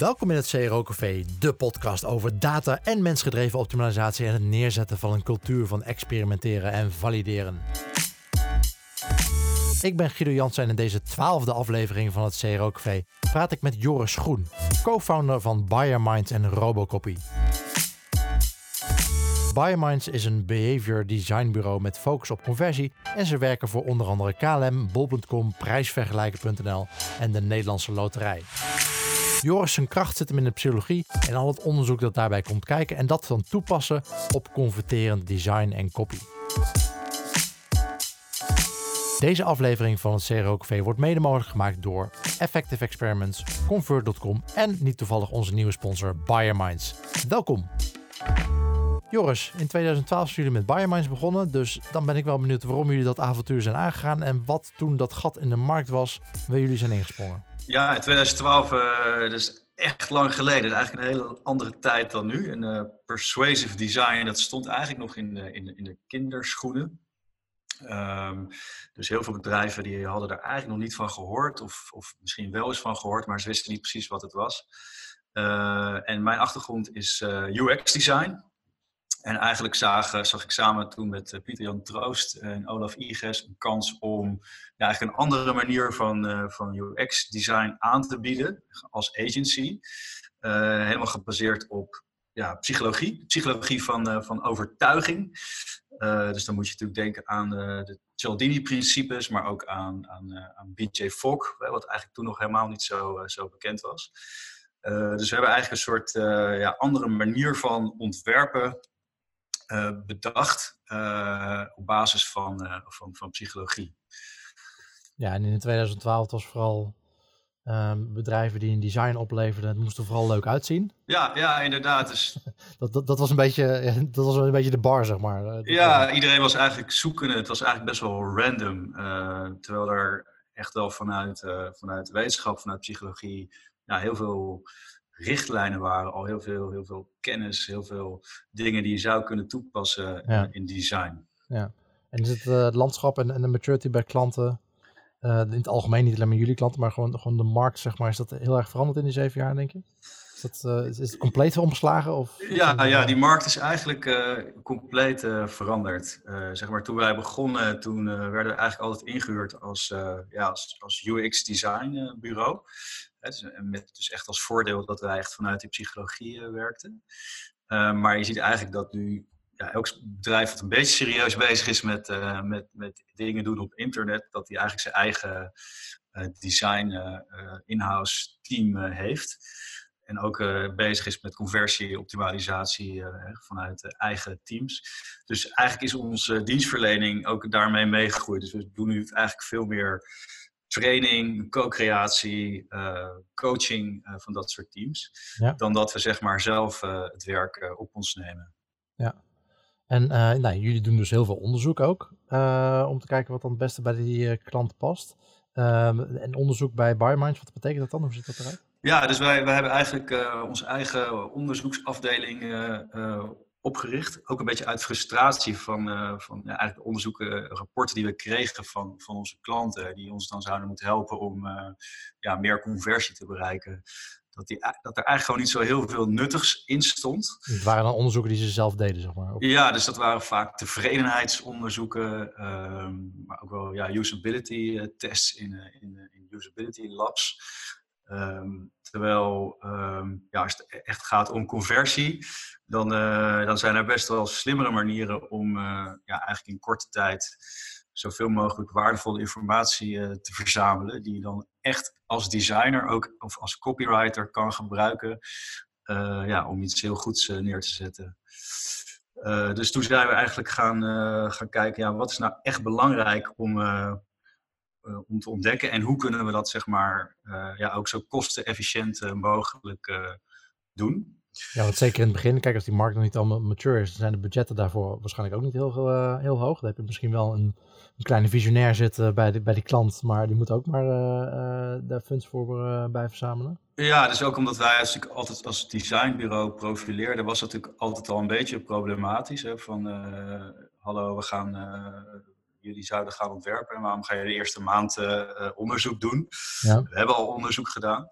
Welkom in het CRO Café, de podcast over data en mensgedreven optimalisatie en het neerzetten van een cultuur van experimenteren en valideren. Ik ben Guido Jansen en in deze twaalfde aflevering van het CRO Café praat ik met Joris Groen, co-founder van BioMinds en Robocopy. BioMinds is een behavior design bureau met focus op conversie en ze werken voor onder andere KLM, Bol.com, Prijsvergelijken.nl en de Nederlandse Loterij. Joris zijn kracht zit hem in de psychologie en al het onderzoek dat daarbij komt kijken en dat dan toepassen op converterend design en copy. Deze aflevering van het CRO Café wordt mede mogelijk gemaakt door Effective Experiments, Convert.com en niet toevallig onze nieuwe sponsor BioMinds. Welkom! Joris, in 2012 zijn jullie met BioMinds begonnen, dus dan ben ik wel benieuwd waarom jullie dat avontuur zijn aangegaan en wat toen dat gat in de markt was waar jullie zijn ingesprongen. Ja, in 2012, uh, is echt lang geleden. Eigenlijk een hele andere tijd dan nu. En uh, persuasive design, dat stond eigenlijk nog in de, in in de kinderschoenen. Um, dus heel veel bedrijven die hadden daar eigenlijk nog niet van gehoord. Of, of misschien wel eens van gehoord, maar ze wisten niet precies wat het was. Uh, en mijn achtergrond is UX design. En eigenlijk zag, zag ik samen toen met uh, Pieter Jan Troost en Olaf Iges een kans om ja, eigenlijk een andere manier van, uh, van UX-design aan te bieden als agency. Uh, helemaal gebaseerd op ja, psychologie, psychologie van, van overtuiging. dus dan moet je natuurlijk denken aan de Cialdini-principes, maar ook aan, aan, aan BJ Fogg, wat eigenlijk toen nog helemaal niet zo, zo bekend was. dus we hebben eigenlijk een soort ja, andere manier van ontwerpen uh, bedacht uh, op basis van, uh, van, van psychologie. Ja, en in 2012 was vooral um, bedrijven die een design opleverden, het moest er vooral leuk uitzien. Ja, ja inderdaad. Dus... dat, dat, dat, was een beetje, dat was een beetje de bar, zeg maar. Ja, iedereen was eigenlijk zoekende. Het was eigenlijk best wel random. terwijl er echt wel vanuit, vanuit wetenschap, vanuit psychologie, ja, heel veel richtlijnen waren, al heel veel, heel veel kennis, heel veel dingen die je zou kunnen toepassen ja. in design. Ja, en is het, uh, het landschap en, en, de maturity bij klanten, uh, in het algemeen niet alleen maar jullie klanten, maar gewoon, gewoon de markt, zeg maar, is dat heel erg veranderd in die zeven jaar, denk je? Is, dat, uh, is, is het compleet omgeslagen? Of, ja, ja, die markt is eigenlijk compleet veranderd. zeg maar, toen wij begonnen, toen werden we eigenlijk altijd ingehuurd als, ja, als, als UX design bureau. Dus, met dus echt als voordeel dat wij echt vanuit die psychologie uh, werkten. Uh, maar je ziet eigenlijk dat nu ja, elk bedrijf dat een beetje serieus bezig is met, uh, met, met dingen doen op internet, dat hij eigenlijk zijn eigen design in-house team heeft. En ook bezig is met conversie, optimalisatie vanuit eigen teams. Dus eigenlijk is onze dienstverlening ook daarmee meegegroeid. Dus we doen nu eigenlijk veel meer training, co-creatie, uh, coaching uh, van dat soort teams. Ja. Dan dat we zeg maar zelf uh, het werk op ons nemen. Ja. En nou, jullie doen dus heel veel onderzoek ook. om te kijken wat dan het beste bij die klant past. Ehm, en onderzoek bij BioMinds, wat betekent dat dan? Hoe ziet dat eruit? Ja, dus wij, wij hebben eigenlijk onze eigen onderzoeksafdeling opgericht. Ook een beetje uit frustratie van, uh, van ja, eigenlijk de onderzoeken, rapporten die we kregen van, van onze klanten, die ons dan zouden moeten helpen om uh, ja, meer conversie te bereiken. Dat, die, dat er eigenlijk gewoon niet zo heel veel nuttigs in stond. Het waren dan onderzoeken die ze zelf deden, zeg maar? Ja, dus dat waren vaak tevredenheidsonderzoeken, uh, maar ook wel ja, usability eh, tests in, in, in usability labs. Um, terwijl um, ja, als het echt gaat om conversie, dan, uh, dan zijn er best wel slimmere manieren om uh, ja, eigenlijk in korte tijd zoveel mogelijk waardevolle informatie uh, te verzamelen, die je dan echt als designer ook, of als copywriter kan gebruiken ja, om iets heel goeds neer te zetten. dus toen zijn we eigenlijk gaan, gaan kijken, ja, wat is nou echt belangrijk om, om te ontdekken. En hoe kunnen we dat zeg maar uh, ja, ook zo kostenefficiënt uh, mogelijk doen. Ja, want zeker in het begin, kijk als die markt nog niet allemaal mature is, dan zijn de budgetten daarvoor waarschijnlijk ook niet heel, heel hoog. Dan heb je misschien wel een, een kleine visionair zitten bij, de, bij die klant, maar die moet ook maar daar funds voor bij verzamelen. Ja, dus ook omdat wij als, altijd als designbureau profileerden, was dat natuurlijk altijd al een beetje problematisch. Hè? Van, hallo, we gaan jullie zouden gaan ontwerpen en waarom ga je de eerste maand onderzoek doen? Ja. We hebben al onderzoek gedaan.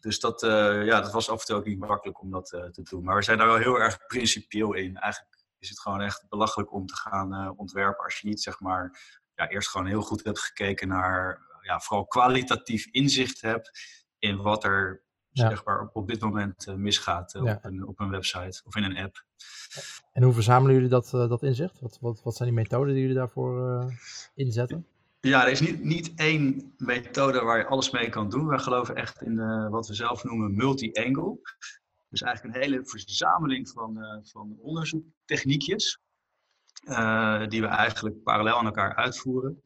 Dus dat, ja, dat was af en toe ook niet makkelijk om dat te doen. Maar we zijn daar wel heel erg principieel in. Eigenlijk is het gewoon echt belachelijk om te gaan ontwerpen als je niet zeg maar ja, eerst gewoon heel goed hebt gekeken naar ja, vooral kwalitatief inzicht hebt in wat er zeg maar, op, dit moment uh, misgaat uh, op, een, op een website of in een app. En hoe verzamelen jullie dat, uh, dat inzicht? Wat, wat, wat zijn die methoden die jullie daarvoor inzetten? Ja, er is niet, niet één methode waar je alles mee kan doen. Wij geloven echt in wat we zelf noemen multi-angle. Dus eigenlijk een hele verzameling van, van onderzoektechniekjes. die we eigenlijk parallel aan elkaar uitvoeren.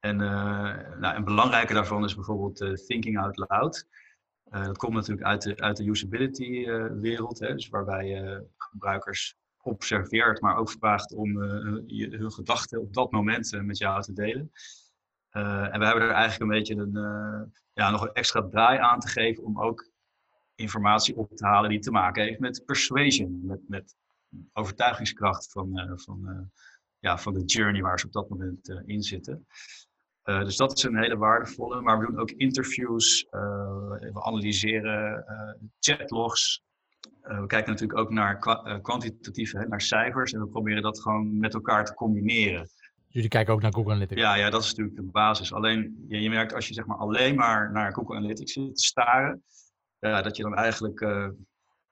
En nou, een belangrijke daarvan is bijvoorbeeld thinking out loud. Uh, dat komt natuurlijk uit de, uit de usability-wereld, dus waarbij je gebruikers observeert, maar ook vraagt om je, hun gedachten op dat moment met jou te delen. en we hebben er eigenlijk een beetje een, ja, nog een extra draai aan te geven om ook informatie op te halen die te maken heeft met persuasion, met, met overtuigingskracht van, van, ja, van de journey waar ze op dat moment in zitten. Uh, dus dat is een hele waardevolle. Maar we doen ook interviews, uh, we analyseren uh, chatlogs. we kijken natuurlijk ook naar kwantitatieve, naar cijfers. En we proberen dat gewoon met elkaar te combineren. Jullie kijken ook naar Google Analytics? Ja, ja dat is natuurlijk de basis. Alleen, je, je merkt als je zeg maar, alleen maar naar Google Analytics zit te staren, dat je dan eigenlijk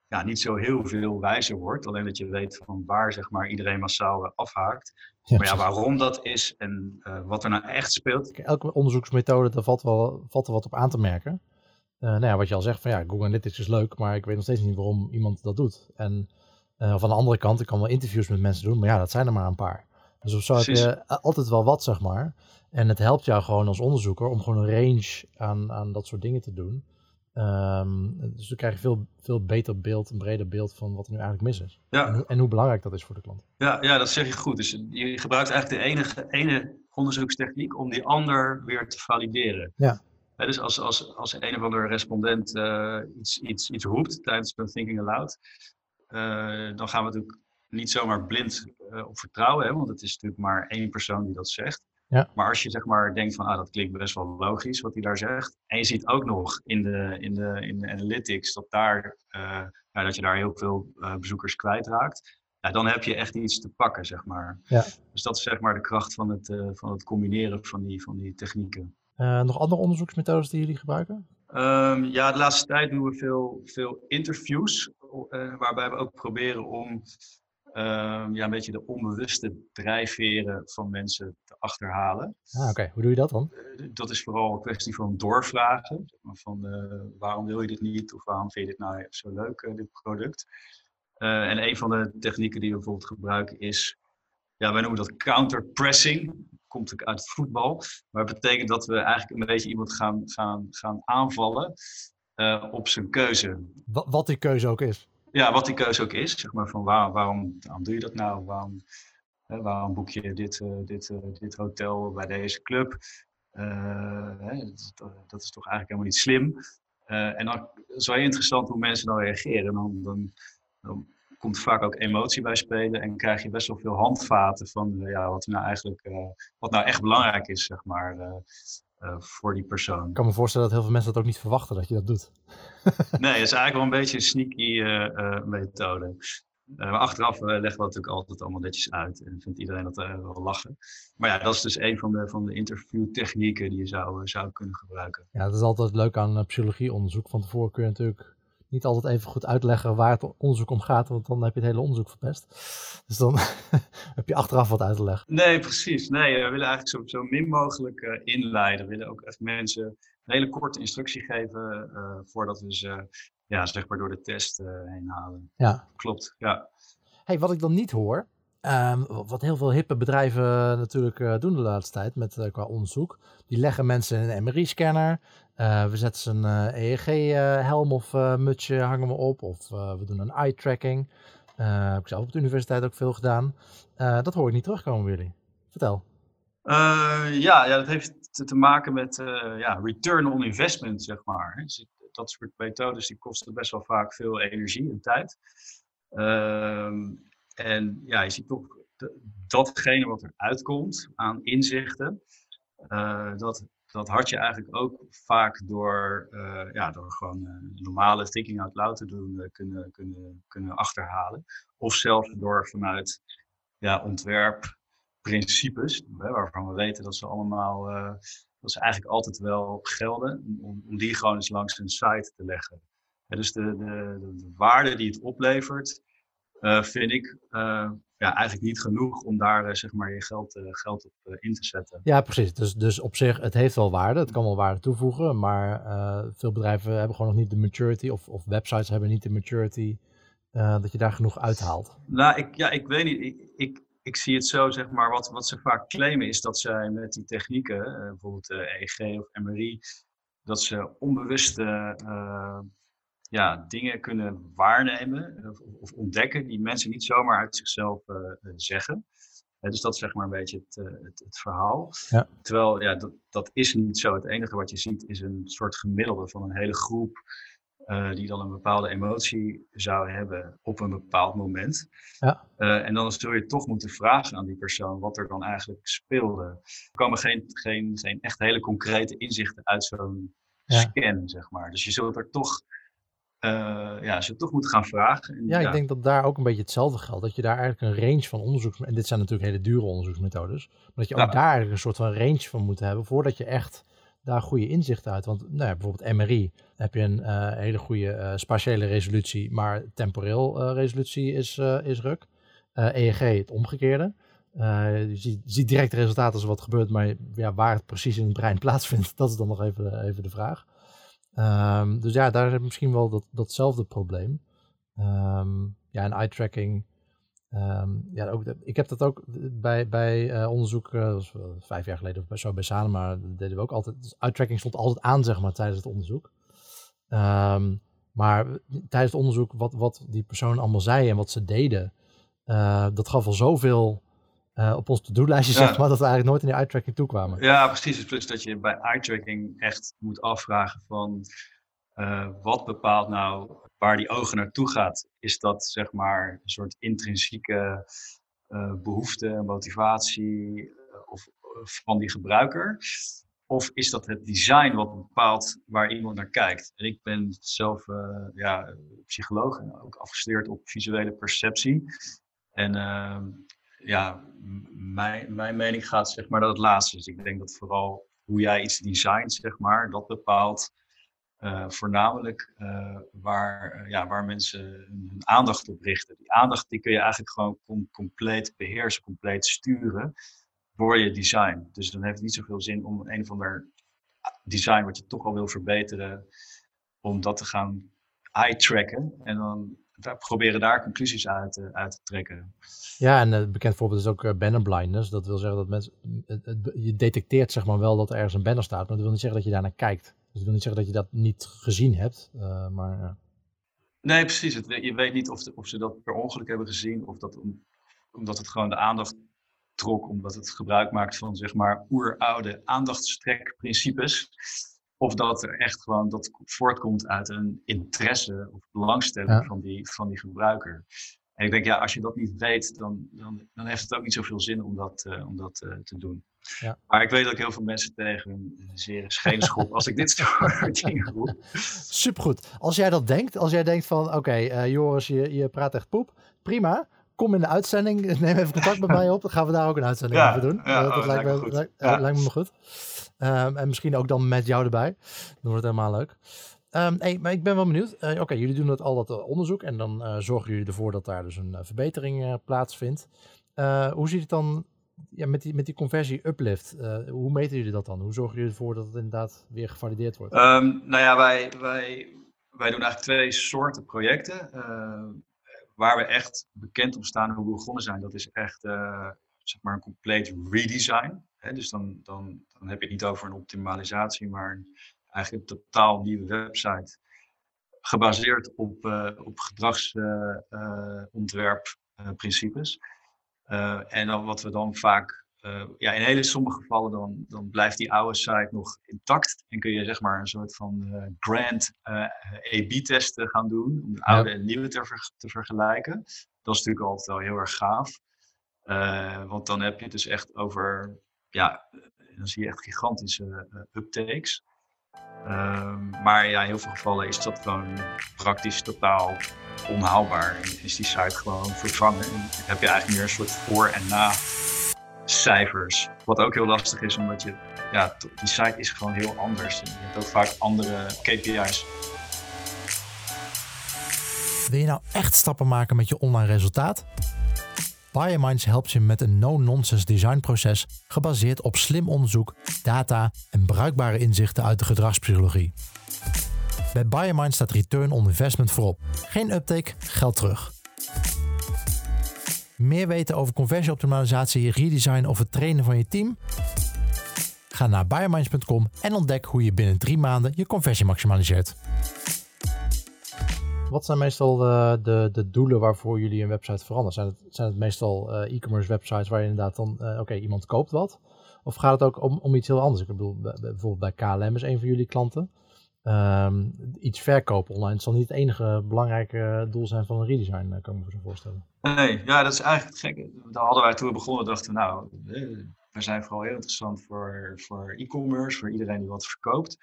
ja, niet zo heel veel wijzer wordt. Alleen dat je weet van waar zeg maar, iedereen massaal afhaakt. maar ja, waarom dat is en uh, wat er nou echt speelt. Elke onderzoeksmethode, daar valt wel, valt er wat op aan te merken. Uh, nou ja, wat je al zegt, van ja, Google Analytics is leuk, maar ik weet nog steeds niet waarom iemand dat doet. En uh, van de andere kant, ik kan wel interviews met mensen doen, maar ja, dat zijn er maar een paar. Dus of zo heb je altijd wel wat, zeg maar. En het helpt jou gewoon als onderzoeker om gewoon een range aan, aan dat soort dingen te doen. Um, dus dan krijg je veel, veel beter beeld, een breder beeld van wat er nu eigenlijk mis is. Ja. En, en, hoe belangrijk dat is voor de klant. Ja, ja, dat zeg je goed. Dus je gebruikt eigenlijk de enige ene onderzoekstechniek om die ander weer te valideren. Ja. dus als, als, als een of andere respondent uh, iets, iets, iets roept tijdens een Thinking Aloud, uh, dan gaan we natuurlijk niet zomaar blind uh, op vertrouwen, hè, want het is natuurlijk maar één persoon die dat zegt. Ja. Maar als je zeg maar denkt van, ah, dat klinkt best wel logisch wat hij daar zegt. En je ziet ook nog in de, in de, in de analytics dat, daar, uh, ja, dat je daar heel veel uh, bezoekers kwijtraakt. Ja, dan heb je echt iets te pakken, zeg maar. Ja. Dus dat is zeg maar de kracht van het, uh, van het combineren van die, van die technieken. nog andere onderzoeksmethodes die jullie gebruiken? Um, ja, de laatste tijd doen we veel, veel interviews. waarbij we ook proberen om um, ja, een beetje de onbewuste drijfveren van mensen te achterhalen. Ah, Oké, hoe doe je dat dan? Uh, dat is vooral een kwestie van doorvragen. Van uh, waarom wil je dit niet of waarom vind je dit nou zo leuk, uh, dit product? en een van de technieken die we bijvoorbeeld gebruiken is, ja, wij noemen dat counterpressing. Komt ook uit het voetbal. Maar het betekent dat we eigenlijk een beetje iemand gaan, gaan, gaan aanvallen op zijn keuze. Wat die keuze ook is ja, wat die keuze ook is. Zeg maar, van waar, waarom, waarom doe je dat nou? Waarom, hè, waarom boek je dit, uh, dit, uh, dit hotel bij deze club? Uh, hè, dat, is toch eigenlijk helemaal niet slim. en dan is wel interessant hoe mensen dan reageren. Dan, dan, dan komt vaak ook emotie bij spelen en krijg je best wel veel handvaten van ja, wat, nou eigenlijk, wat nou echt belangrijk is, zeg maar. Uh, voor die persoon. Ik kan me voorstellen dat heel veel mensen dat ook niet verwachten dat je dat doet. nee, het is eigenlijk wel een beetje een sneaky uh, uh, methode. maar achteraf leggen we natuurlijk altijd allemaal netjes uit en vindt iedereen dat wel lachen. Maar ja, dat is dus een van de, van de interviewtechnieken die je zou, zou kunnen gebruiken. Ja, dat is altijd leuk aan psychologieonderzoek. Van tevoren kun je natuurlijk niet altijd even goed uitleggen waar het onderzoek om gaat, want dan heb je het hele onderzoek verpest. Dus dan heb je achteraf wat uit te leggen. Nee, precies. Nee, we willen eigenlijk zo, zo min mogelijk uh, inleiden. We willen ook echt mensen een hele korte instructie geven uh, voordat we ze ja, zeg maar door de test uh, heen halen. Ja. Klopt, ja. Hey, wat ik dan niet hoor, Um, wat heel veel hippe bedrijven natuurlijk uh, doen de laatste tijd met uh, qua onderzoek. Die leggen mensen in een MRI-scanner. We zetten ze een EEG-helm of mutsje hangen we op. Of we doen een eye-tracking. heb ik zelf op de universiteit ook veel gedaan. dat hoor ik niet terugkomen jullie. Vertel. ja, ja, dat heeft te, te maken met ja, return on investment, zeg maar. Dus dat soort methodes die kosten best wel vaak veel energie en tijd. Ehm, en ja, je ziet toch datgene wat er uitkomt aan inzichten, dat, dat had je eigenlijk ook vaak door, ja, door gewoon normale thinking out loud te doen kunnen, kunnen, kunnen achterhalen. Of zelfs door vanuit ja, ontwerpprincipes, waarvan we weten dat ze allemaal dat ze eigenlijk altijd wel gelden, om, om die gewoon eens langs een site te leggen. dus de, de, de, waarde die het oplevert, uh, vind ik uh, ja, eigenlijk niet genoeg om daar uh, zeg maar je geld, geld op in te zetten. Ja, precies. Dus, dus op zich, het heeft wel waarde. Het kan wel waarde toevoegen. Maar veel bedrijven hebben gewoon nog niet de maturity, of, of websites hebben niet de maturity, dat je daar genoeg uithaalt. Nou, ik, ja, ik weet niet. Ik, ik, ik zie het zo, zeg maar, wat, wat ze vaak claimen is dat zij met die technieken, bijvoorbeeld eh, EEG of MRI, dat ze onbewuste ja, dingen kunnen waarnemen of, of, ontdekken die mensen niet zomaar uit zichzelf zeggen. dus dat is zeg maar een beetje het, het, het verhaal. Ja. Terwijl ja, dat, dat is niet zo. Het enige wat je ziet is een soort gemiddelde van een hele groep uh, die dan een bepaalde emotie zou hebben op een bepaald moment. Ja. Uh, en dan zul je toch moeten vragen aan die persoon wat er dan eigenlijk speelde. Er komen geen, geen, geen echt hele concrete inzichten uit zo'n ja. scan, zeg maar. Dus je zult er toch, uh, ja, zult toch moeten gaan vragen. En, ja, ik denk dat daar ook een beetje hetzelfde geldt. Dat je daar eigenlijk een range van onderzoeks... En dit zijn natuurlijk hele dure onderzoeksmethodes. Maar dat je ook daar eigenlijk een soort van range van moet hebben... voordat je echt daar goede inzichten uit. Want nou ja, bijvoorbeeld MRI heb je een uh, hele goede uh, spatiële resolutie, maar temporeel resolutie is, is ruk. EEG het omgekeerde. je ziet, ziet, direct resultaten als wat gebeurt, maar ja, waar het precies in het brein plaatsvindt, dat is dan nog even, even de vraag. Um, dus ja, daar heb je misschien wel dat, datzelfde probleem. Um, ja, en eye tracking Um, ja, ook, ik heb dat ook bij, bij uh, onderzoek, dat was vijf jaar geleden of zo bij Sanema, deden we ook altijd, dus uittracking stond altijd aan, zeg maar, tijdens het onderzoek. Maar tijdens het onderzoek, wat, wat die personen allemaal zeiden en wat ze deden, uh, dat gaf al zoveel op ons to-do-lijstje, zeg maar, dat we eigenlijk nooit in die eye-tracking toekwamen. Ja, precies. Plus dat je bij eye-tracking echt moet afvragen van, wat bepaalt nou waar die ogen naartoe gaat, is dat zeg maar een soort intrinsieke uh, behoefte, motivatie of, van die gebruiker? Of is dat het design wat bepaalt waar iemand naar kijkt? En ik ben zelf ja, psycholoog en ook afgestudeerd op visuele perceptie. En ehm, ja, mijn, mijn mening gaat zeg maar dat het laatste is. Ik denk dat vooral hoe jij iets designt, zeg maar, dat bepaalt uh, voornamelijk uh, waar, uh, ja, waar mensen hun aandacht op richten. Die aandacht die kun je eigenlijk gewoon com compleet beheersen, compleet sturen door je design. Dus dan heeft het niet zoveel zin om een of ander design wat je toch al wil verbeteren, om dat te gaan eye-tracken en dan proberen daar conclusies uit, uit te trekken. Ja, en een bekend voorbeeld is ook uh, banner blindness. Dat wil zeggen dat mensen, je detecteert zeg maar wel dat er ergens een banner staat, maar dat wil niet zeggen dat je daarnaar kijkt. Dus dat wil niet zeggen dat je dat niet gezien hebt, uh, maar... Nee, precies. Het, je weet niet of, de, of, ze dat per ongeluk hebben gezien of dat om, omdat het gewoon de aandacht trok, omdat het gebruik maakt van zeg maar oeroude aandachtstrekprincipes. Of dat er echt gewoon dat voortkomt uit een interesse of belangstelling van, die, van die gebruiker. En ik denk, ja, als je dat niet weet, dan, dan, dan heeft het ook niet zoveel zin om dat, uh, om dat uh, te doen. Ja. Maar ik weet dat ik heel veel mensen tegen een zeer scheen schop als ik dit soort dingen roep. Supergoed. Als jij dat denkt, als jij denkt van, oké, okay, uh, Joris, je, je praat echt poep, prima. Kom in de uitzending, neem even contact met mij op. Dan gaan we daar ook een uitzending ja, over doen. Ja, dat oh, lijkt, me, goed. Lijkt, lijkt, me goed. Um, en misschien ook dan met jou erbij. Dan wordt het helemaal leuk. Um, hey, maar ik ben wel benieuwd. Uh, Oké, jullie doen dat, al dat uh, onderzoek en dan uh, zorgen jullie ervoor dat daar dus een verbetering plaatsvindt. hoe ziet het dan ja, met, die, met die conversie uplift? hoe meten jullie dat dan? Hoe zorgen jullie ervoor dat het inderdaad weer gevalideerd wordt? Um, nou ja, wij, wij, wij doen eigenlijk twee soorten projecten. Waar we echt bekend om staan hoe we begonnen zijn, dat is echt zeg maar een compleet redesign. Hè? Dus dan, dan, dan heb je het niet over een optimalisatie, maar een eigenlijk een totaal nieuwe website. Gebaseerd op, uh, op gedragsontwerpprincipes. Uh, en dan wat we dan vaak, ja, in hele sommige gevallen dan, dan blijft die oude site nog intact. En kun je zeg maar een soort van grand A-B-testen gaan doen. Om de oude en nieuwe te, ver te vergelijken. Dat is natuurlijk altijd wel heel erg gaaf. want dan heb je het dus echt over, ja, dan zie je echt gigantische uptakes. Ehm, maar ja, in heel veel gevallen is dat gewoon praktisch totaal onhaalbaar. En is die site gewoon vervangen. En heb je eigenlijk meer een soort voor- en na cijfers. Wat ook heel lastig is, omdat je, ja, die site is gewoon heel anders. je hebt ook vaak andere KPI's. Wil je nou echt stappen maken met je online resultaat? Biominds helpt je met een no-nonsense designproces gebaseerd op slim onderzoek, data en bruikbare inzichten uit de gedragspsychologie. Bij Biominds staat return on investment voorop. Geen uptake, geld terug. Meer weten over conversieoptimalisatie, redesign of het trainen van je team? Ga naar biominds.com en ontdek hoe je binnen drie maanden je conversie maximaliseert. Wat zijn meestal de, de, de, doelen waarvoor jullie een website veranderen? Zijn het, zijn het meestal uh, e-commerce websites waar je inderdaad dan, uh, oké, iemand koopt wat? Of gaat het ook om, om iets heel anders? Ik bedoel, bijvoorbeeld bij KLM is een van jullie klanten. Um, iets verkopen online. Het zal niet het enige belangrijke doel zijn van een redesign, eh, kan ik me zo voorstellen. Nee, ja, dat is eigenlijk gekke. Daar hadden wij toen we begonnen, dachten we, nou, we zijn vooral heel interessant voor, voor e-commerce, voor iedereen die wat verkoopt.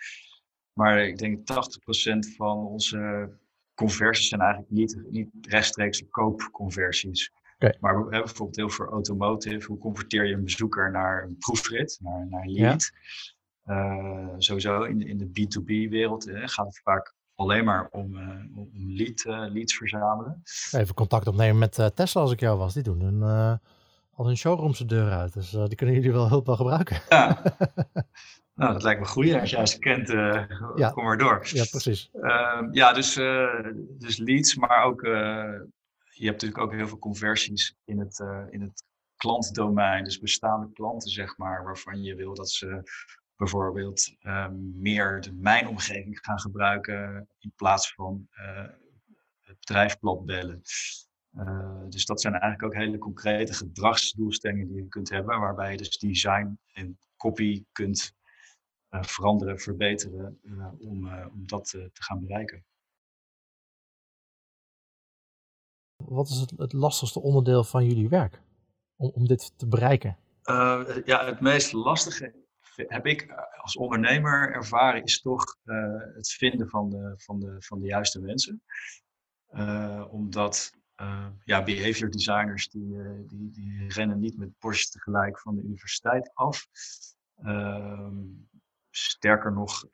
Maar ik denk 80% van onze conversies zijn eigenlijk niet, niet rechtstreeks koopconversies. Okay. Maar we hebben bijvoorbeeld heel veel automotive. Hoe converteer je een bezoeker naar een proefrit, naar, naar lead? Ja. Uh, sowieso in de, in de B2B-wereld gaat het vaak alleen maar om, uh, om lead, leads verzamelen. Even contact opnemen met Tesla als ik jou was. Die doen een, al hun showrooms de deur uit. Dus die kunnen jullie wel heel veel gebruiken. Ja. Nou, dat lijkt me goed. Als jij ze kent, uh, ja. kom maar door. Ja, precies. Uh, ja, dus, uh, dus leads, maar ook, eh, je hebt natuurlijk ook heel veel conversies in het, in het klantdomein. Dus bestaande klanten, zeg maar, waarvan je wil dat ze bijvoorbeeld meer de mijnomgeving gaan gebruiken in plaats van het bedrijf bellen. dus dat zijn eigenlijk ook hele concrete gedragsdoelstellingen die je kunt hebben, waarbij je dus design en copy kunt eh, veranderen, verbeteren eh, om, eh, om dat te gaan bereiken. Wat is het, het, lastigste onderdeel van jullie werk om, om dit te bereiken? ja, het meest lastige heb ik als ondernemer ervaren is toch het vinden van de, van de, van de juiste mensen. omdat ja, behavior designers die, die, die rennen niet met borst tegelijk van de universiteit af. Ehm, sterker nog,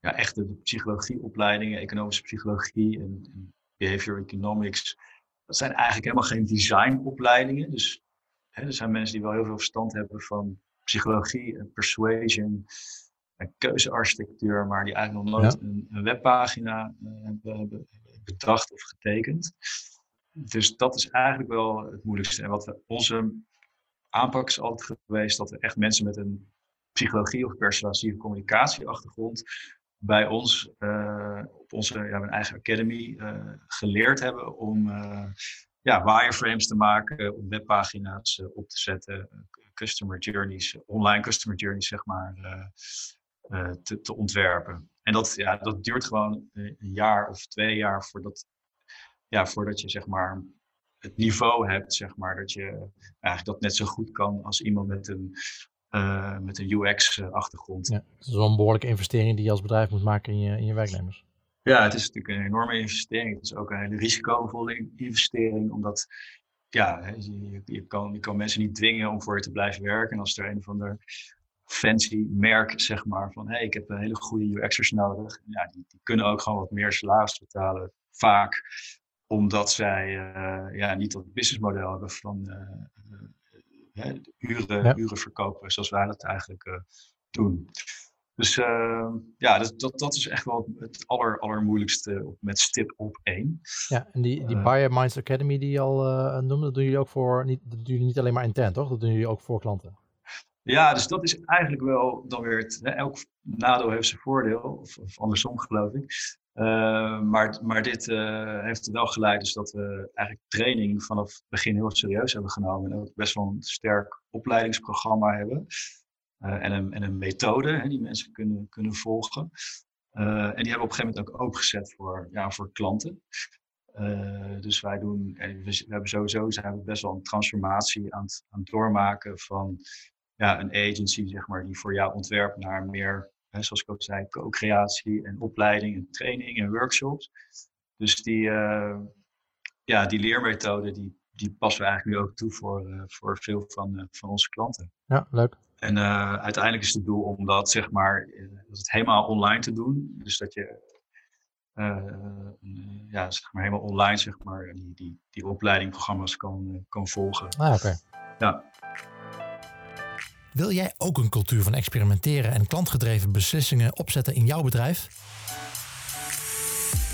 ja, echt de psychologieopleidingen, economische psychologie en, en, behavior economics, dat zijn eigenlijk helemaal geen designopleidingen. Dus hè, er zijn mensen die wel heel veel verstand hebben van psychologie en persuasion en keuzearchitectuur, maar die eigenlijk nog nooit een, een, webpagina uh, hebben bedacht of getekend. Dus dat is eigenlijk wel het moeilijkste. En wat we, onze aanpak is altijd geweest dat we echt mensen met een psychologie of persuasieve communicatieachtergrond bij ons uh, op onze ja, mijn eigen academy uh, geleerd hebben om uh, ja, wireframes te maken, om webpagina's op te zetten, customer journeys, online customer journeys zeg maar, te, te, ontwerpen. En dat, ja, dat duurt gewoon een jaar of twee jaar voordat, ja, voordat je zeg maar het niveau hebt, zeg maar, dat je eigenlijk dat net zo goed kan als iemand met een met een UX-achtergrond. Ja, dat is wel een behoorlijke investering die je als bedrijf moet maken in je, in je werknemers. Ja, het is natuurlijk een enorme investering. Het is ook een hele risicovolle investering, omdat ja, je, je, kan, je kan mensen niet dwingen om voor je te blijven werken. En als er een van de fancy merk, zeg maar, van hé, hey, ik heb een hele goede UX'ers nodig. Ja, die, die, kunnen ook gewoon wat meer salaris betalen, vaak omdat zij uh, ja, niet dat businessmodel hebben van uh, hè, uren, uren verkopen, zoals wij dat eigenlijk doen. Dus uh, ja, dat, dat, dat, is echt wel het aller, allermoeilijkste met stip op één. Ja, en die, die uh, Minds Academy die je al uh, noemde, dat doen jullie ook voor, niet, dat doen jullie niet alleen maar intern, toch? Dat doen jullie ook voor klanten. Ja, dus dat is eigenlijk wel dan weer het, elk nadeel heeft zijn voordeel, of, of andersom geloof ik. Uh, maar, maar dit uh, heeft er wel geleid dus dat we eigenlijk training vanaf het begin heel serieus hebben genomen. En ook best wel een sterk opleidingsprogramma hebben. Uh, en, een, en een methode hè, die mensen kunnen, kunnen volgen. en die hebben we op een gegeven moment ook opengezet voor, ja, voor klanten. dus wij doen, en we, hebben sowieso zijn we best wel een transformatie aan het, aan doormaken van ja, een agency, zeg maar, die voor jou ontwerpt naar meer, hè, zoals ik ook zei, co-creatie en opleiding en training en workshops. Dus die, ja, die leermethode, die, die passen we eigenlijk nu ook toe voor, voor veel van, van onze klanten. Ja, leuk. En uh, uiteindelijk is het doel om dat zeg maar dat het helemaal online te doen. Dus dat je ja, zeg maar helemaal online zeg maar, die, die, die opleidingprogramma's kan, kan volgen. Ah. Ja. Wil jij ook een cultuur van experimenteren en klantgedreven beslissingen opzetten in jouw bedrijf?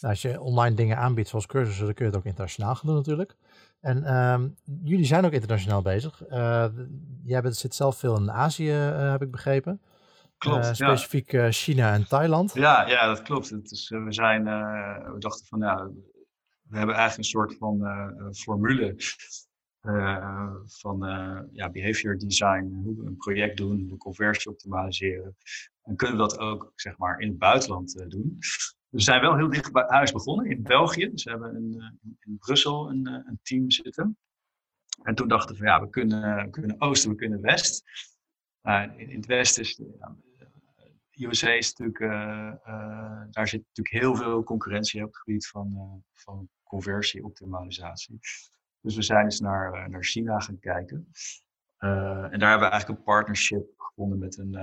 Nou, als je online dingen aanbiedt zoals cursussen, dan kun je het ook internationaal gaan doen natuurlijk. En ehm, jullie zijn ook internationaal bezig. Uh, jij bent, zit zelf veel in Azië, uh, heb ik begrepen. Klopt. Uh, specifiek China en Thailand. Ja, ja dat klopt. Het is, we, zijn, we dachten van, ja, we hebben eigenlijk een soort van formule van ja, behavior design. Hoe we een project doen, hoe we conversie optimaliseren. En kunnen we dat ook zeg maar, in het buitenland doen. We zijn wel heel dicht bij huis begonnen, in België. Dus we hebben eh, in Brussel een, eh, een team zitten. En toen dachten we, ja, we kunnen, we kunnen oosten, we kunnen west. in, in, het westen is, ja, USA is natuurlijk, uh, daar zit natuurlijk heel veel concurrentie op het gebied van, uh, van conversie, optimalisatie. Dus we zijn eens naar, naar China gaan kijken. en daar hebben we eigenlijk een partnership gevonden met, een,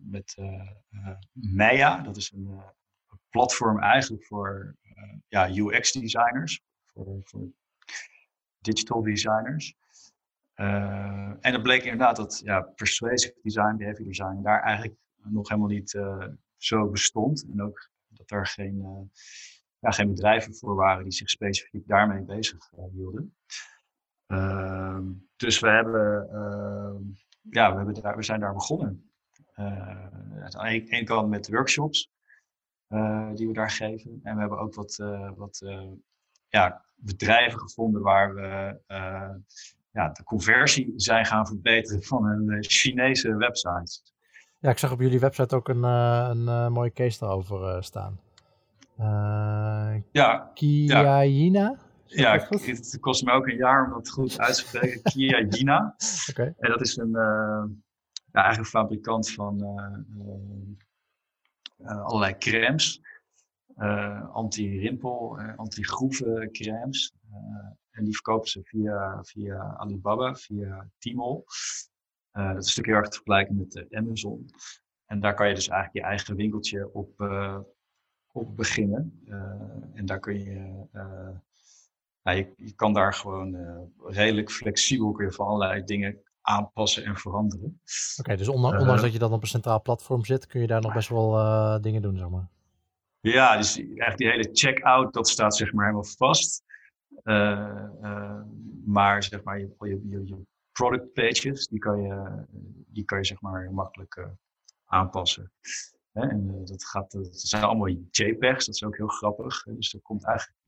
met Maya. Dat is een, platform eigenlijk voor uh, ja, UX-designers, voor, voor, digital designers. Uh, en het bleek inderdaad dat ja, persuasive design, behavior design, daar eigenlijk nog helemaal niet uh, zo bestond. En ook dat er geen, ja, geen bedrijven voor waren die zich specifiek daarmee bezig hielden. Ehm, dus we, hebben, ehm, ja, we, hebben daar, we zijn daar begonnen. aan de kant met workshops. Eh, die we daar geven. En we hebben ook wat, eh, wat eh, ja, bedrijven gevonden waar we ja, de conversie zijn gaan verbeteren van een Chinese website. Ja, ik zag op jullie website ook een, een mooie case daarover staan. ja. Kiaina? Ja, ja het kost me ook een jaar om dat goed uit te spreken. Kiaina. okay. En dat is een, ja, eigenlijk fabrikant van allerlei crèmes. Eh, anti-rimpel, eh, anti-groeven crèmes. en die verkopen ze via, via Alibaba, via Tmall. dat is natuurlijk heel erg te vergelijken met Amazon. En daar kan je dus eigenlijk je eigen winkeltje op, op beginnen. en daar kun je, je, kan daar gewoon redelijk flexibel kun van allerlei dingen aanpassen en veranderen. Oké, dus ondanks, uh, dat je dan op een centraal platform zit, kun je daar nog best wel uh, dingen doen, zeg maar. Ja, dus eigenlijk die hele checkout, dat staat zeg maar helemaal vast. Uh, maar zeg maar, je, je, je, product pages, die kan je, die kan je zeg maar makkelijk aanpassen. Hè? En dat, gaat, dat zijn allemaal JPEGs, dat is ook heel grappig. Dus er komt eigenlijk,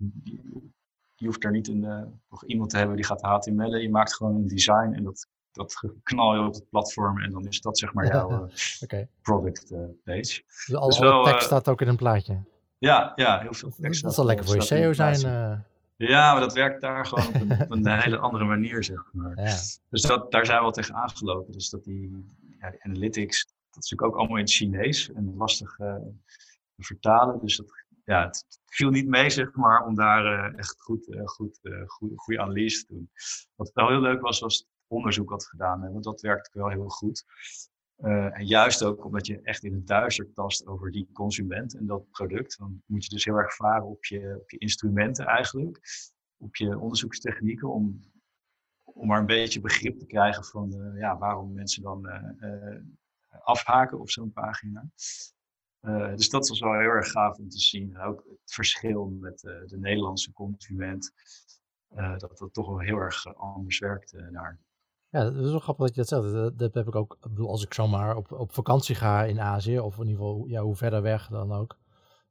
je hoeft er niet een, nog iemand te hebben die gaat HTML'en. Je maakt gewoon een design en dat dat knal je op het platform en dan is dat zeg maar jouw okay. product uh, page. Dus al, dus wel, tekst uh, staat ook in een plaatje? Ja, ja heel veel tekst. Dat zal lekker voor je SEO zijn. Ja, maar dat werkt daar gewoon op een, op een hele andere manier, zeg maar. Ja. Dus dat, daar zijn we wel tegen aangelopen. Dus dat die, ja, die analytics, dat is natuurlijk ook allemaal in het Chinees en lastig te vertalen. Dus dat, ja, het viel niet mee, zeg maar, om daar echt goed, goed, goed, goede analyse te doen. Wat wel heel leuk was, was onderzoek had gedaan. Want dat werkt wel heel goed. Uh, en juist ook omdat je echt in het duister tast over die consument en dat product. Dan moet je dus heel erg varen op je, op je instrumenten eigenlijk. Op je onderzoekstechnieken om, om maar een beetje begrip te krijgen van uh, ja, waarom mensen dan uh, afhaken op zo'n pagina. dus dat was wel heel erg gaaf om te zien. ook het verschil met de Nederlandse consument. dat dat toch wel heel erg anders werkt daar. Ja, dat is wel grappig dat je dat zegt. Dat, heb ik ook, ik bedoel, als ik zomaar op, op vakantie ga in Azië, of in ieder geval ja, hoe verder weg dan ook,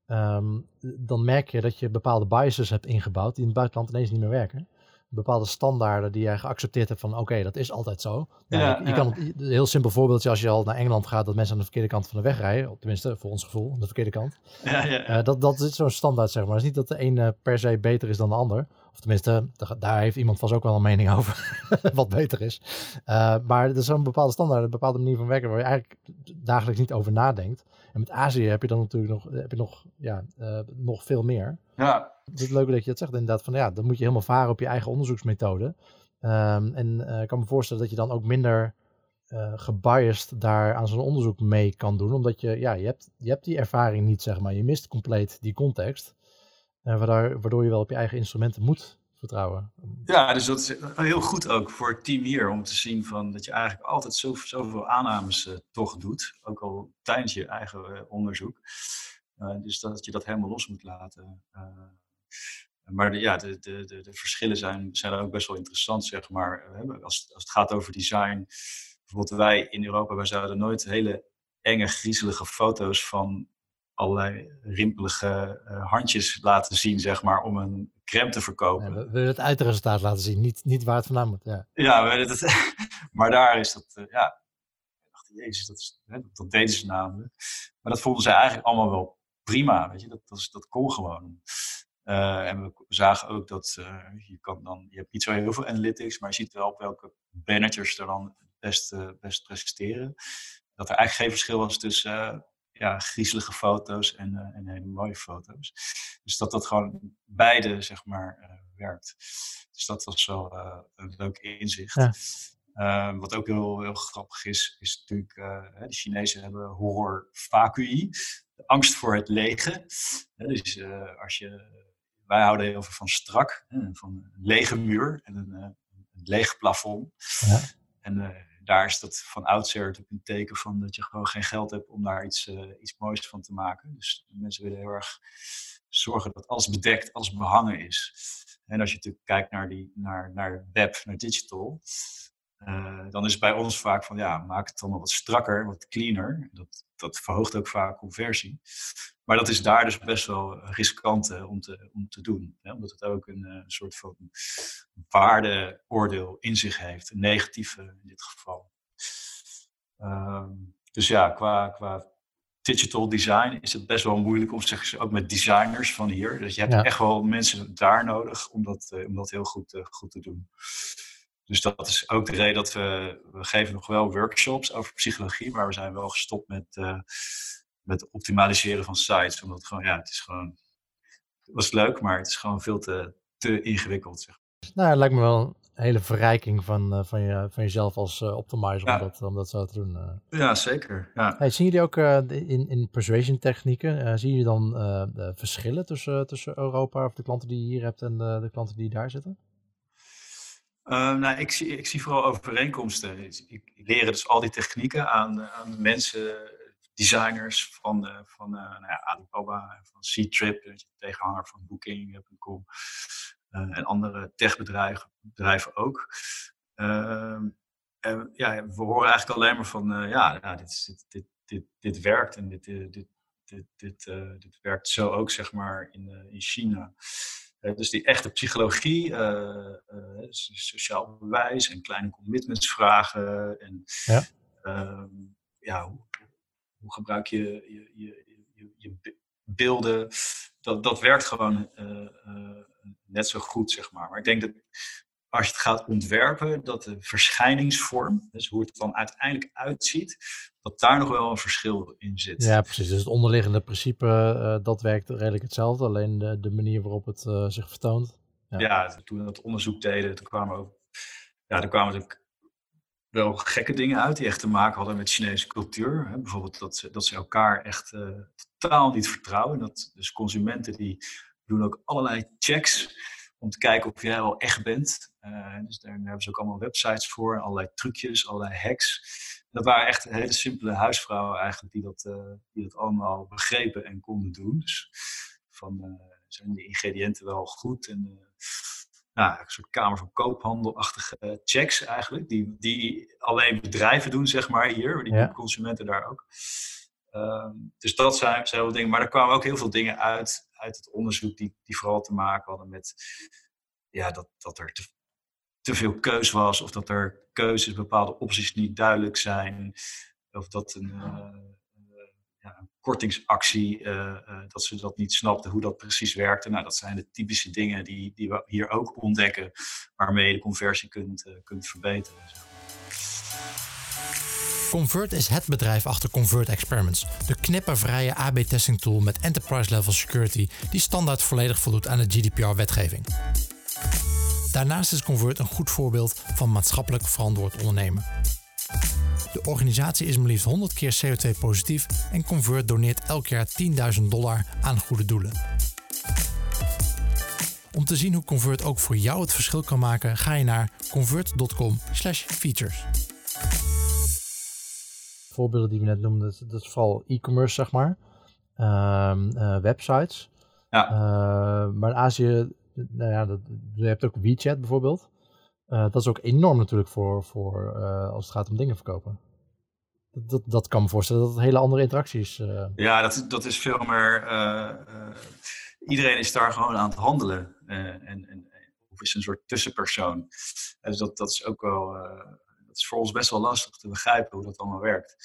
ehm, dan merk je dat je bepaalde biases hebt ingebouwd die in het buitenland ineens niet meer werken bepaalde standaarden die jij geaccepteerd hebt van oké, dat is altijd zo. Nou, ja, je, kan een heel simpel voorbeeldje als je al naar Engeland gaat, dat mensen aan de verkeerde kant van de weg rijden, tenminste voor ons gevoel, aan de verkeerde kant. Ja, ja. Uh, dat, dat is zo'n standaard zeg maar. Het is niet dat de een per se beter is dan de ander. Of tenminste, daar heeft iemand vast ook wel een mening over wat beter is. Uh, maar er is zo'n bepaalde standaard, een bepaalde manier van werken waar je eigenlijk dagelijks niet over nadenkt. En met Azië heb je dan natuurlijk nog, heb je nog, ja, uh, nog veel meer. Ja. Het is leuk dat je dat zegt inderdaad. Van ja, dan moet je helemaal varen op je eigen onderzoeksmethode. Um, en uh, ik kan me voorstellen dat je dan ook minder uh, gebiased daar aan zo'n onderzoek mee kan doen. Omdat je, ja, je hebt, je hebt die ervaring niet, zeg maar. Je mist compleet die context. Uh, waardoor, je wel op je eigen instrumenten moet vertrouwen. Ja, dus dat is heel goed ook voor het team hier om te zien van dat je eigenlijk altijd zoveel, aannames uh, toch doet, ook al tijdens je eigen uh, onderzoek. Uh, dus dat je dat helemaal los moet laten. maar de, ja, de, de, de, de, verschillen zijn, zijn ook best wel interessant, zeg maar. Als, als het gaat over design, bijvoorbeeld wij in Europa, wij zouden nooit hele enge, griezelige foto's van allerlei rimpelige handjes laten zien, zeg maar, om een crème te verkopen. we willen het uitresultaat laten zien, niet, niet waar het vandaan moet. Ja, ja we willen het, maar daar is dat, uh, ja, jezus, dat, is, hè, dat deden ze namelijk. Maar dat vonden zij eigenlijk allemaal wel prima, weet je, dat, dat, dat kon gewoon. Uh, en we zagen ook dat uh, je kan dan, je hebt niet zo heel veel analytics, maar je ziet wel op welke managers er dan het best, best presteren. Dat er eigenlijk geen verschil was tussen ja, griezelige foto's en, uh, en hele mooie foto's. Dus dat dat gewoon beide, zeg maar, uh, werkt. Dus dat was wel uh, een leuk inzicht. Ja. Ehm, wat ook heel, heel grappig is, is natuurlijk, de Chinezen hebben horror vacui, de angst voor het lege. dus als je, wij houden heel veel van strak, van een lege muur en een, een leeg plafond. Ja. En daar is dat van oudsher natuurlijk een teken van dat je gewoon geen geld hebt om daar iets, uh, iets moois van te maken. Dus mensen willen heel erg zorgen dat alles bedekt, alles behangen is. En als je natuurlijk kijkt naar, die, naar, naar web, naar digital, uh, dan is het bij ons vaak van ja, maak het dan wat strakker, wat cleaner. Dat, dat verhoogt ook vaak conversie. Maar dat is daar dus best wel riskant uh, om, te, om te doen. Hè? Omdat het ook een uh, soort van waardeoordeel in zich heeft. Een negatieve in dit geval. Um, dus ja, qua, qua digital design is het best wel moeilijk om zeg ook met designers van hier. Dus je hebt ja. echt wel mensen daar nodig om dat, om dat heel goed, goed te doen. Dus dat is ook de reden dat we, we geven nog wel workshops over psychologie, maar we zijn wel gestopt met, uh, met optimaliseren van sites. Omdat het gewoon, ja, het is gewoon, het was leuk, maar het is gewoon veel te, te ingewikkeld. Zeg. Nou, het lijkt me wel een hele verrijking van, uh, van, je, van jezelf als uh, optimizer ja. om, dat, om dat zo te doen. Ja, zeker. Ja. Hey, zien jullie ook in, in persuasion technieken, zien jullie dan verschillen tussen, tussen Europa of de klanten die je hier hebt en de klanten die daar zitten? Uh, nou, ik, zie, ik zie vooral overeenkomsten. Ik, leer dus al die technieken aan, aan mensen, designers van, uh, van uh, nou ja, Alibaba, van C-Trip, tegenhanger van Booking.com en andere techbedrijven bedrijven ook. Ehm, en, ja, we horen eigenlijk alleen maar van, ja, ja dit, dit, dit, dit, dit werkt en dit, dit, dit, dit, dit werkt zo ook, zeg maar, in, in China. Dus die echte psychologie, uh, uh, sociaal bewijs en kleine commitments vragen. En ja, ehm, ja hoe, hoe, gebruik je je, je, je, je, beelden? Dat, dat werkt gewoon net zo goed, zeg maar. Maar ik denk dat als je het gaat ontwerpen, dat de verschijningsvorm, dus hoe het dan uiteindelijk uitziet, dat daar nog wel een verschil in zit. Ja, precies. Dus het onderliggende principe, uh, dat werkt redelijk hetzelfde, alleen de, de manier waarop het uh, zich vertoont. Ja. ja. toen we dat onderzoek deden, toen kwamen ook, ja, er kwamen natuurlijk wel gekke dingen uit die echt te maken hadden met Chinese cultuur. Hè? Bijvoorbeeld dat ze, dat ze elkaar echt uh, totaal niet vertrouwen. Dat, dus consumenten die doen ook allerlei checks om te kijken of jij wel echt bent. Uh, dus daar, hebben ze ook allemaal websites voor, allerlei trucjes, allerlei hacks. dat waren echt hele simpele huisvrouwen eigenlijk die dat, die dat allemaal begrepen en konden doen. Dus van, zijn de ingrediënten wel goed en nou, een soort kamer van koophandelachtige checks eigenlijk, die, die alleen bedrijven doen, zeg maar, hier, die consumenten daar ook. Ehm, dus dat zijn, zijn dingen. Maar er kwamen ook heel veel dingen uit, uit het onderzoek die, die vooral te maken hadden met ja, dat, dat er te, te veel keus was, of dat er keuzes, bepaalde opties niet duidelijk zijn, of dat een, uh, ja, een kortingsactie, uh, dat ze dat niet snapten hoe dat precies werkte. Nou, dat zijn de typische dingen die, die we hier ook ontdekken, waarmee je de conversie kunt, kunt verbeteren. Convert is het bedrijf achter Convert Experiments, de knippervrije AB-testing tool met enterprise-level security die standaard volledig voldoet aan de GDPR-wetgeving. Daarnaast is Convert een goed voorbeeld van maatschappelijk verantwoord ondernemen. De organisatie is maar liefst 100 keer CO2-positief en Convert doneert elk jaar 10.000 dollar aan goede doelen. Om te zien hoe Convert ook voor jou het verschil kan maken, ga je naar convert.com/features voorbeelden die we net noemden, dat, is vooral e-commerce, zeg maar. Ehm, eh, websites. Ja. Uh, maar in Azië, nou ja, dat, je hebt ook WeChat bijvoorbeeld. Uh, dat is ook enorm natuurlijk voor, voor als het gaat om dingen verkopen. Dat, dat, dat kan me voorstellen dat het hele andere interacties. Ja, dat, dat is veel meer. iedereen is daar gewoon aan het handelen. en, en, of is een soort tussenpersoon. Dus dat, dat is ook wel dat is voor ons best wel lastig te begrijpen hoe dat allemaal werkt.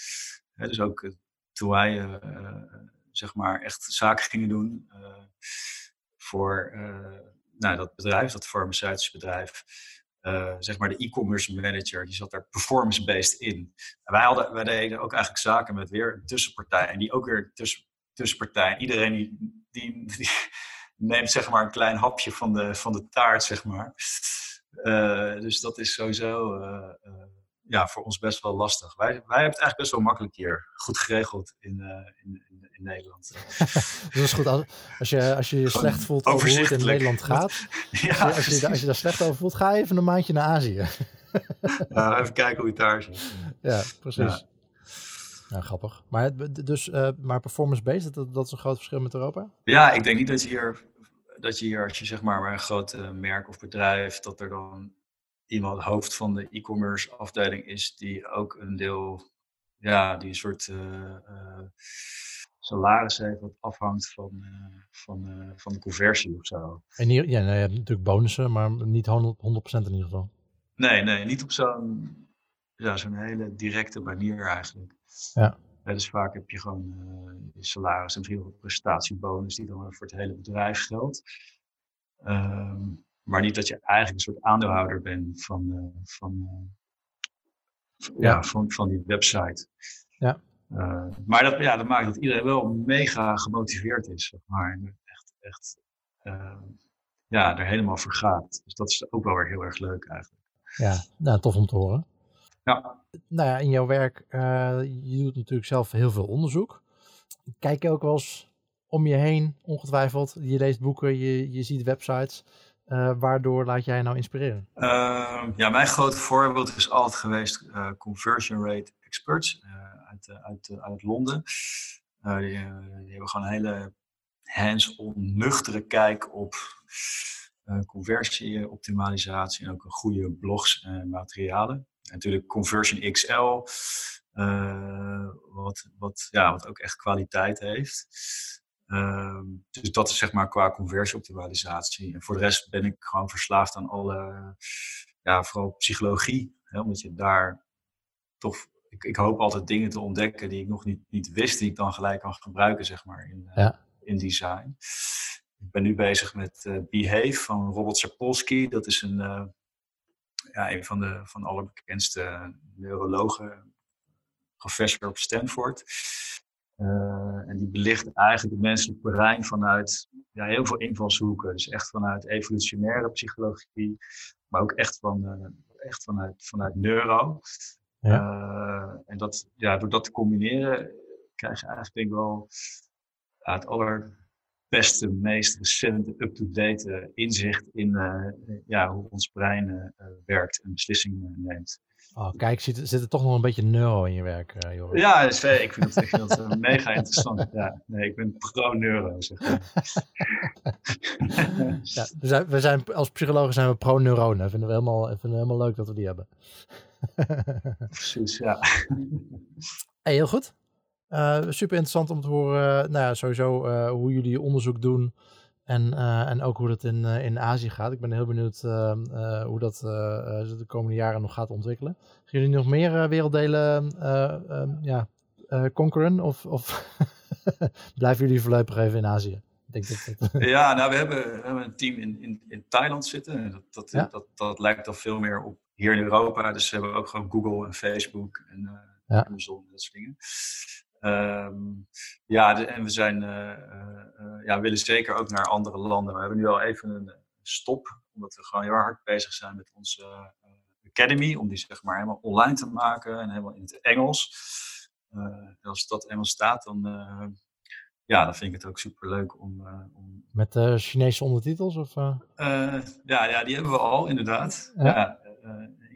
dus ook eh, toen wij eh, eh, zeg maar echt zaken gingen doen voor nou, dat bedrijf, dat farmaceutische bedrijf, zeg maar de e-commerce manager, die zat daar performance-based in. Wij, hadden, wij deden ook eigenlijk zaken met weer een tussenpartij. En die ook weer een tussen, tussenpartij. Iedereen die, die, die, neemt zeg maar een klein hapje van de, van de taart, zeg maar. dus dat is sowieso ja, voor ons best wel lastig. Wij, wij hebben het eigenlijk best wel makkelijk hier. Goed geregeld in, uh, in, in, in, Nederland. dat is goed. Als je als je, je slecht voelt over hoe het in Nederland gaat. ja, als, je, als, je, als je daar slecht over voelt, ga even een maandje naar Azië. ja, even kijken hoe het daar zit. Ja, precies. Ja. grappig. Maar, dus, uh, maar performance-based, dat, dat is een groot verschil met Europa? Ja, ik denk niet dat je hier, dat je hier als je zeg maar een groot uh, merk of bedrijf, dat er dan iemand hoofd van de e-commerce afdeling is, die ook een deel, ja, die een soort uh, salaris heeft wat afhangt van, uh, van, van de conversie of zo. En hier, ja, nou, je hebt natuurlijk bonussen, maar niet 100%, 100 in ieder geval. Nee, nee, niet op zo'n ja, zo'n hele directe manier eigenlijk. Ja. ja dus vaak heb je gewoon je salaris en misschien een prestatiebonus die dan voor het hele bedrijf geldt. Um, maar niet dat je eigenlijk een soort aandeelhouder bent van, uh, van, uh, ja. ja. van, van die website. Ja. Uh, maar dat, ja, dat maakt dat iedereen wel mega gemotiveerd is, zeg maar. Echt, echt ja, er helemaal voor gaat. Dus dat is ook wel weer heel erg leuk eigenlijk. Ja, nou, tof om te horen. Ja. Nou ja, in jouw werk, je doet natuurlijk zelf heel veel onderzoek. Kijk je ook wel eens om je heen, ongetwijfeld. Je leest boeken, je, je ziet websites. Uh, waardoor laat jij nou inspireren? Uh, ja, mijn grote voorbeeld is altijd geweest uh, Conversion Rate Experts uh, uit, uit, uit Londen. Die, die, hebben gewoon een hele hands-on nuchtere kijk op conversieoptimalisatie en ook een goede blogs en materialen. En natuurlijk Conversion XL, wat, wat, ja, wat ook echt kwaliteit heeft. Ehm, dus dat is zeg maar qua conversieoptimalisatie. En voor de rest ben ik gewoon verslaafd aan alle, ja, vooral psychologie. Hè, omdat je daar toch, ik, ik, hoop altijd dingen te ontdekken die ik nog niet, niet wist, die ik dan gelijk kan gebruiken, zeg maar, in, uh, in design. Ik ben nu bezig met uh, Behave van Robert Sapolsky. Dat is een, uh, ja, een van de van allerbekendste neurologen, professor op Stanford. Uh, en die belicht eigenlijk het menselijk brein vanuit ja, heel veel invalshoeken. Dus echt vanuit evolutionaire psychologie, maar ook echt, van, uh, echt vanuit, vanuit neuro. Ja. Uh, en dat, ja, door dat te combineren krijg je eigenlijk denk ik wel ja, het allerbeste, meest recente, up-to-date inzicht in ja, hoe ons brein werkt en beslissingen neemt. Oh, kijk, zit, zit er toch nog een beetje neuro in je werk, uh, Joris? Ja, ik vind dat, ik vind dat mega interessant. Ja, nee, ik ben pro-neuro, zeg maar. ja, we, zijn, we zijn, als psychologen zijn we pro-neuronen. Vinden we helemaal, vinden we helemaal leuk dat we die hebben. Precies, ja. Hey, heel goed. Uh, super interessant om te horen, nou ja, sowieso uh, hoe jullie onderzoek doen en, uh, en ook hoe dat in, in Azië gaat. Ik ben heel benieuwd hoe dat de komende jaren nog gaat ontwikkelen. Gaan jullie nog meer werelddelen ja, conqueren of, of blijven jullie voorlopig even in Azië? Denk dat dat... ja, nou, we hebben, we hebben een team in, in, in Thailand zitten. Dat, dat, ja? dat, dat, lijkt al veel meer op hier in Europa. Dus we hebben ook gewoon Google en Facebook en ja. Amazon en dat soort dingen. Um, ja, en we zijn, uh, uh, ja, willen zeker ook naar andere landen. We hebben nu al even een stop, omdat we gewoon heel hard bezig zijn met onze uh, Academy, om die zeg maar helemaal online te maken en helemaal in het Engels. als dat Engels staat, dan, ja, dan vind ik het ook super leuk om. om... Met Chinese ondertitels? Of, ja, ja, die hebben we al, inderdaad. Ja. ja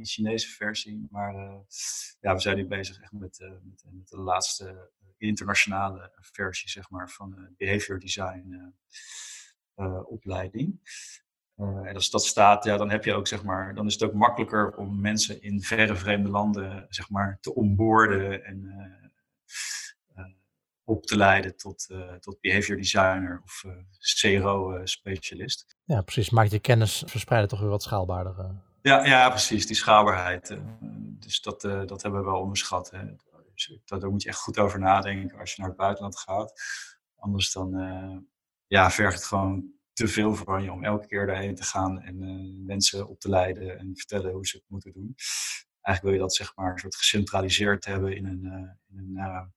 in Chinese versie. Maar ja, we zijn nu bezig echt met, met, met de laatste internationale versie zeg maar, van behavior design opleiding. En als dat staat, ja, dan heb je ook, zeg maar, dan is het ook makkelijker om mensen in verre vreemde landen, zeg maar, te onboorden en op te leiden tot, tot behavior designer of CRO-specialist. ja, precies. Maakt je kennis verspreiden toch weer wat schaalbaarder. Ja, ja, precies. Die schaalbaarheid. dus dat, dat hebben we wel onderschat. Hè. Dus daar moet je echt goed over nadenken als je naar het buitenland gaat. Anders dan uh, ja, vergt het gewoon te veel van je om elke keer daarheen te gaan en mensen op te leiden en vertellen hoe ze het moeten doen. Eigenlijk wil je dat zeg maar een soort gecentraliseerd hebben in een, uh, in een,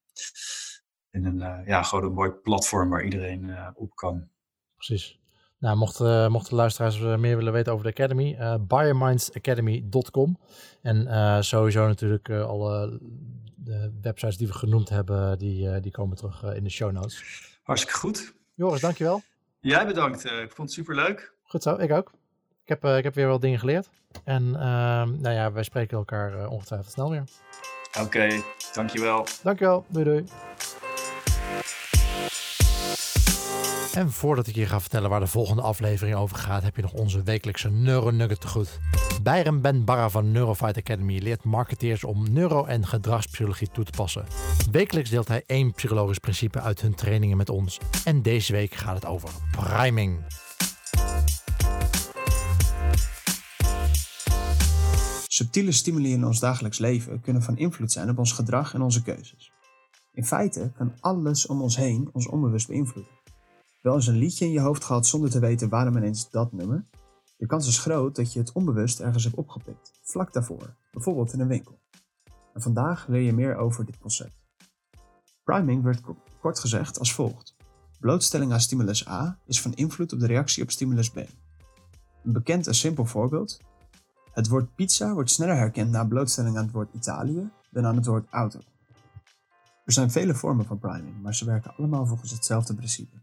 in een ja, gewoon een mooi platform waar iedereen op kan. Precies. Nou, mochten, mochten luisteraars meer willen weten over de Academy, uh, biomindsacademy.com. En uh, sowieso natuurlijk uh, alle de websites die we genoemd hebben, die, uh, die komen terug uh, in de show notes. Hartstikke goed. Joris, dankjewel. Jij bedankt. Uh, ik vond het super leuk. Goed zo, ik ook. Ik heb, ik heb weer wel dingen geleerd. En ehm, nou ja, wij spreken elkaar ongetwijfeld snel weer. Oké, okay, dankjewel. Dankjewel. Doei doei. En voordat ik je ga vertellen waar de volgende aflevering over gaat, heb je nog onze wekelijkse Neuronugget te goed. Byron Ben Barra van Neurofight Academy leert marketeers om neuro- en gedragspsychologie toe te passen. Wekelijks deelt hij één psychologisch principe uit hun trainingen met ons. En deze week gaat het over priming. Subtiele stimuli in ons dagelijks leven kunnen van invloed zijn op ons gedrag en onze keuzes. In feite kan alles om ons heen ons onbewust beïnvloeden. Wel eens een liedje in je hoofd gehad zonder te weten waarom ineens dat nummer? De kans is groot dat je het onbewust ergens hebt opgepikt, vlak daarvoor, bijvoorbeeld in een winkel. En vandaag leer je meer over dit concept. Priming werd kort gezegd als volgt. Blootstelling aan stimulus A is van invloed op de reactie op stimulus B. Een bekend en simpel voorbeeld. Het woord pizza wordt sneller herkend na blootstelling aan het woord Italië dan aan het woord auto. Er zijn vele vormen van priming, maar ze werken allemaal volgens hetzelfde principe.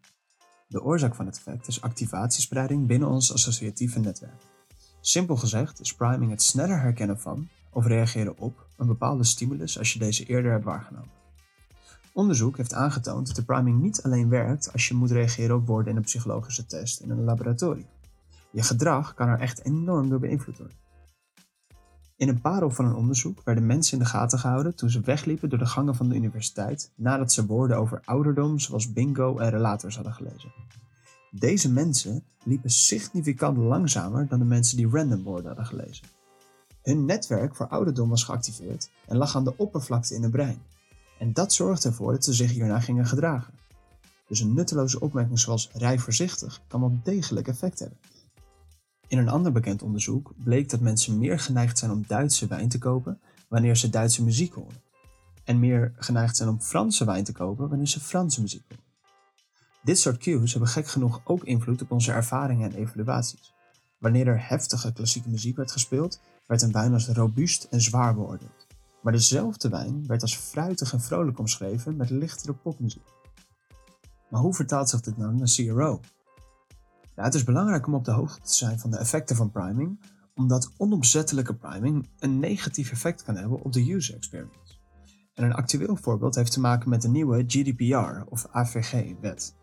De oorzaak van het effect is activatiespreiding binnen ons associatieve netwerk. Simpel gezegd is priming het sneller herkennen van of reageren op een bepaalde stimulus als je deze eerder hebt waargenomen. Onderzoek heeft aangetoond dat de priming niet alleen werkt als je moet reageren op woorden in een psychologische test in een laboratorium. Je gedrag kan er echt enorm door beïnvloed worden. In een parel van een onderzoek werden mensen in de gaten gehouden toen ze wegliepen door de gangen van de universiteit nadat ze woorden over ouderdom zoals bingo en relators hadden gelezen. Deze mensen liepen significant langzamer dan de mensen die random woorden hadden gelezen. Hun netwerk voor ouderdom was geactiveerd en lag aan de oppervlakte in hun brein. En dat zorgde ervoor dat ze zich hierna gingen gedragen. Dus een nutteloze opmerking zoals rij voorzichtig kan wel degelijk effect hebben. In een ander bekend onderzoek bleek dat mensen meer geneigd zijn om Duitse wijn te kopen wanneer ze Duitse muziek horen. En meer geneigd zijn om Franse wijn te kopen wanneer ze Franse muziek horen. Dit soort cues hebben gek genoeg ook invloed op onze ervaringen en evaluaties. Wanneer er heftige klassieke muziek werd gespeeld, werd een wijn als robuust en zwaar beoordeeld. Maar dezelfde wijn werd als fruitig en vrolijk omschreven met lichtere popmuziek. Maar hoe vertaalt zich dit nou naar CRO? Het is belangrijk om op de hoogte te zijn van de effecten van priming, omdat onopzettelijke priming een negatief effect kan hebben op de user experience. En een actueel voorbeeld heeft te maken met de nieuwe GDPR of AVG-wet.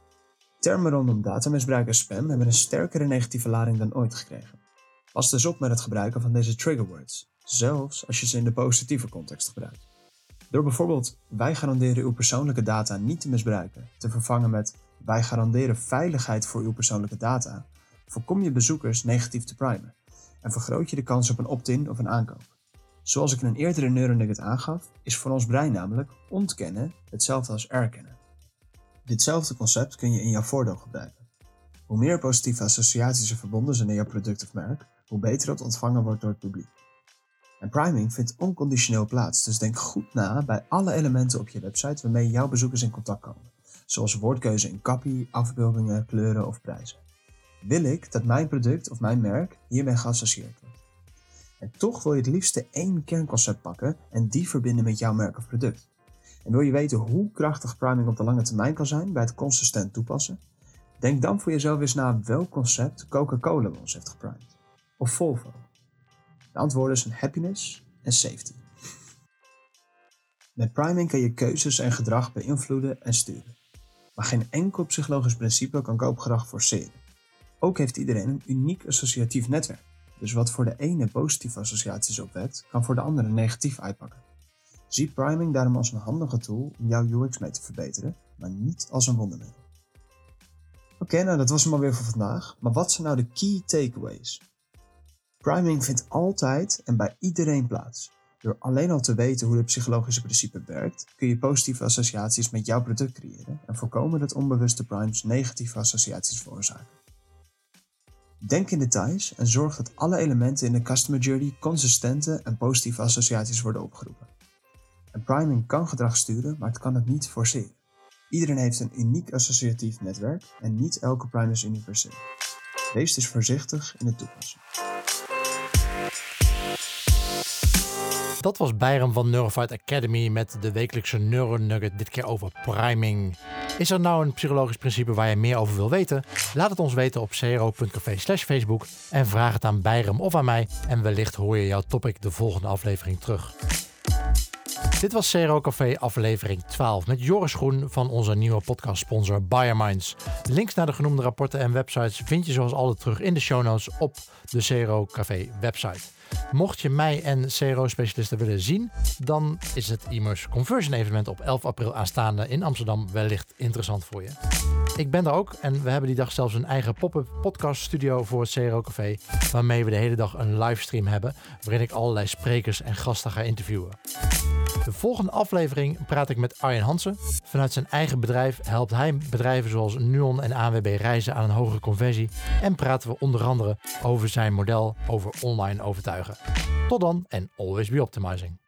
Termen rondom datamisbruik en spam hebben een sterkere negatieve lading dan ooit gekregen. Pas dus op met het gebruiken van deze triggerwords, zelfs als je ze in de positieve context gebruikt. Door bijvoorbeeld wij garanderen uw persoonlijke data niet te misbruiken te vervangen met wij garanderen veiligheid voor uw persoonlijke data, voorkom je bezoekers negatief te primen en vergroot je de kans op een opt-in of een aankoop. Zoals ik in een eerdere neuronugget aangaf, is voor ons brein namelijk ontkennen hetzelfde als erkennen. Ditzelfde concept kun je in jouw voordeel gebruiken. Hoe meer positieve associaties er verbonden zijn aan jouw product of merk, hoe beter het ontvangen wordt door het publiek. En priming vindt onconditioneel plaats, dus denk goed na bij alle elementen op je website waarmee jouw bezoekers in contact komen, zoals woordkeuze in copy, afbeeldingen, kleuren of prijzen. Wil ik dat mijn product of mijn merk hiermee geassocieerd wordt? En toch wil je het liefste één kernconcept pakken en die verbinden met jouw merk of product. En wil je weten hoe krachtig priming op de lange termijn kan zijn bij het consistent toepassen? Denk dan voor jezelf eens na welk concept Coca-Cola ons heeft geprimed. Of Volvo. De antwoorden zijn happiness en safety. Met priming kan je keuzes en gedrag beïnvloeden en sturen. Maar geen enkel psychologisch principe kan koopgedrag forceren. Ook heeft iedereen een uniek associatief netwerk. Dus wat voor de ene positieve associaties opwekt, kan voor de andere negatief uitpakken. Zie priming daarom als een handige tool om jouw UX mee te verbeteren, maar niet als een wondermiddel. Oké, nou dat was hem alweer voor vandaag, maar wat zijn nou de key takeaways? Priming vindt altijd en bij iedereen plaats. Door alleen al te weten hoe het psychologische principe werkt, kun je positieve associaties met jouw product creëren en voorkomen dat onbewuste primes negatieve associaties veroorzaken. Denk in details en zorg dat alle elementen in de customer journey consistente en positieve associaties worden opgeroepen. En priming kan gedrag sturen, maar het kan het niet forceren. Iedereen heeft een uniek associatief netwerk en niet elke prime is universeel. Wees dus voorzichtig in het toepassen. Dat was Byram van Neurofight Academy met de wekelijkse Neuronugget, dit keer over priming. Is er nou een psychologisch principe waar je meer over wil weten? Laat het ons weten op cro.café slash Facebook en vraag het aan Byram of aan mij en wellicht hoor je jouw topic de volgende aflevering terug. Dit was CRO Café aflevering 12 met Joris Groen van onze nieuwe podcastsponsor BioMinds. Links naar de genoemde rapporten en websites vind je zoals altijd terug in de show notes op de CRO Café website. Mocht je mij en CRO-specialisten willen zien, dan is het Immers Conversion Evenement op 11 april aanstaande in Amsterdam wellicht interessant voor je. Ik ben er ook en we hebben die dag zelfs een eigen pop-up podcast studio voor het CRO Café, waarmee we de hele dag een livestream hebben, waarin ik allerlei sprekers en gasten ga interviewen. De volgende aflevering praat ik met Arjen Hansen. Vanuit zijn eigen bedrijf helpt hij bedrijven zoals Nuon en ANWB reizen aan een hogere conversie. En praten we onder andere over zijn model over online overtuigen. Tot dan en always be optimizing.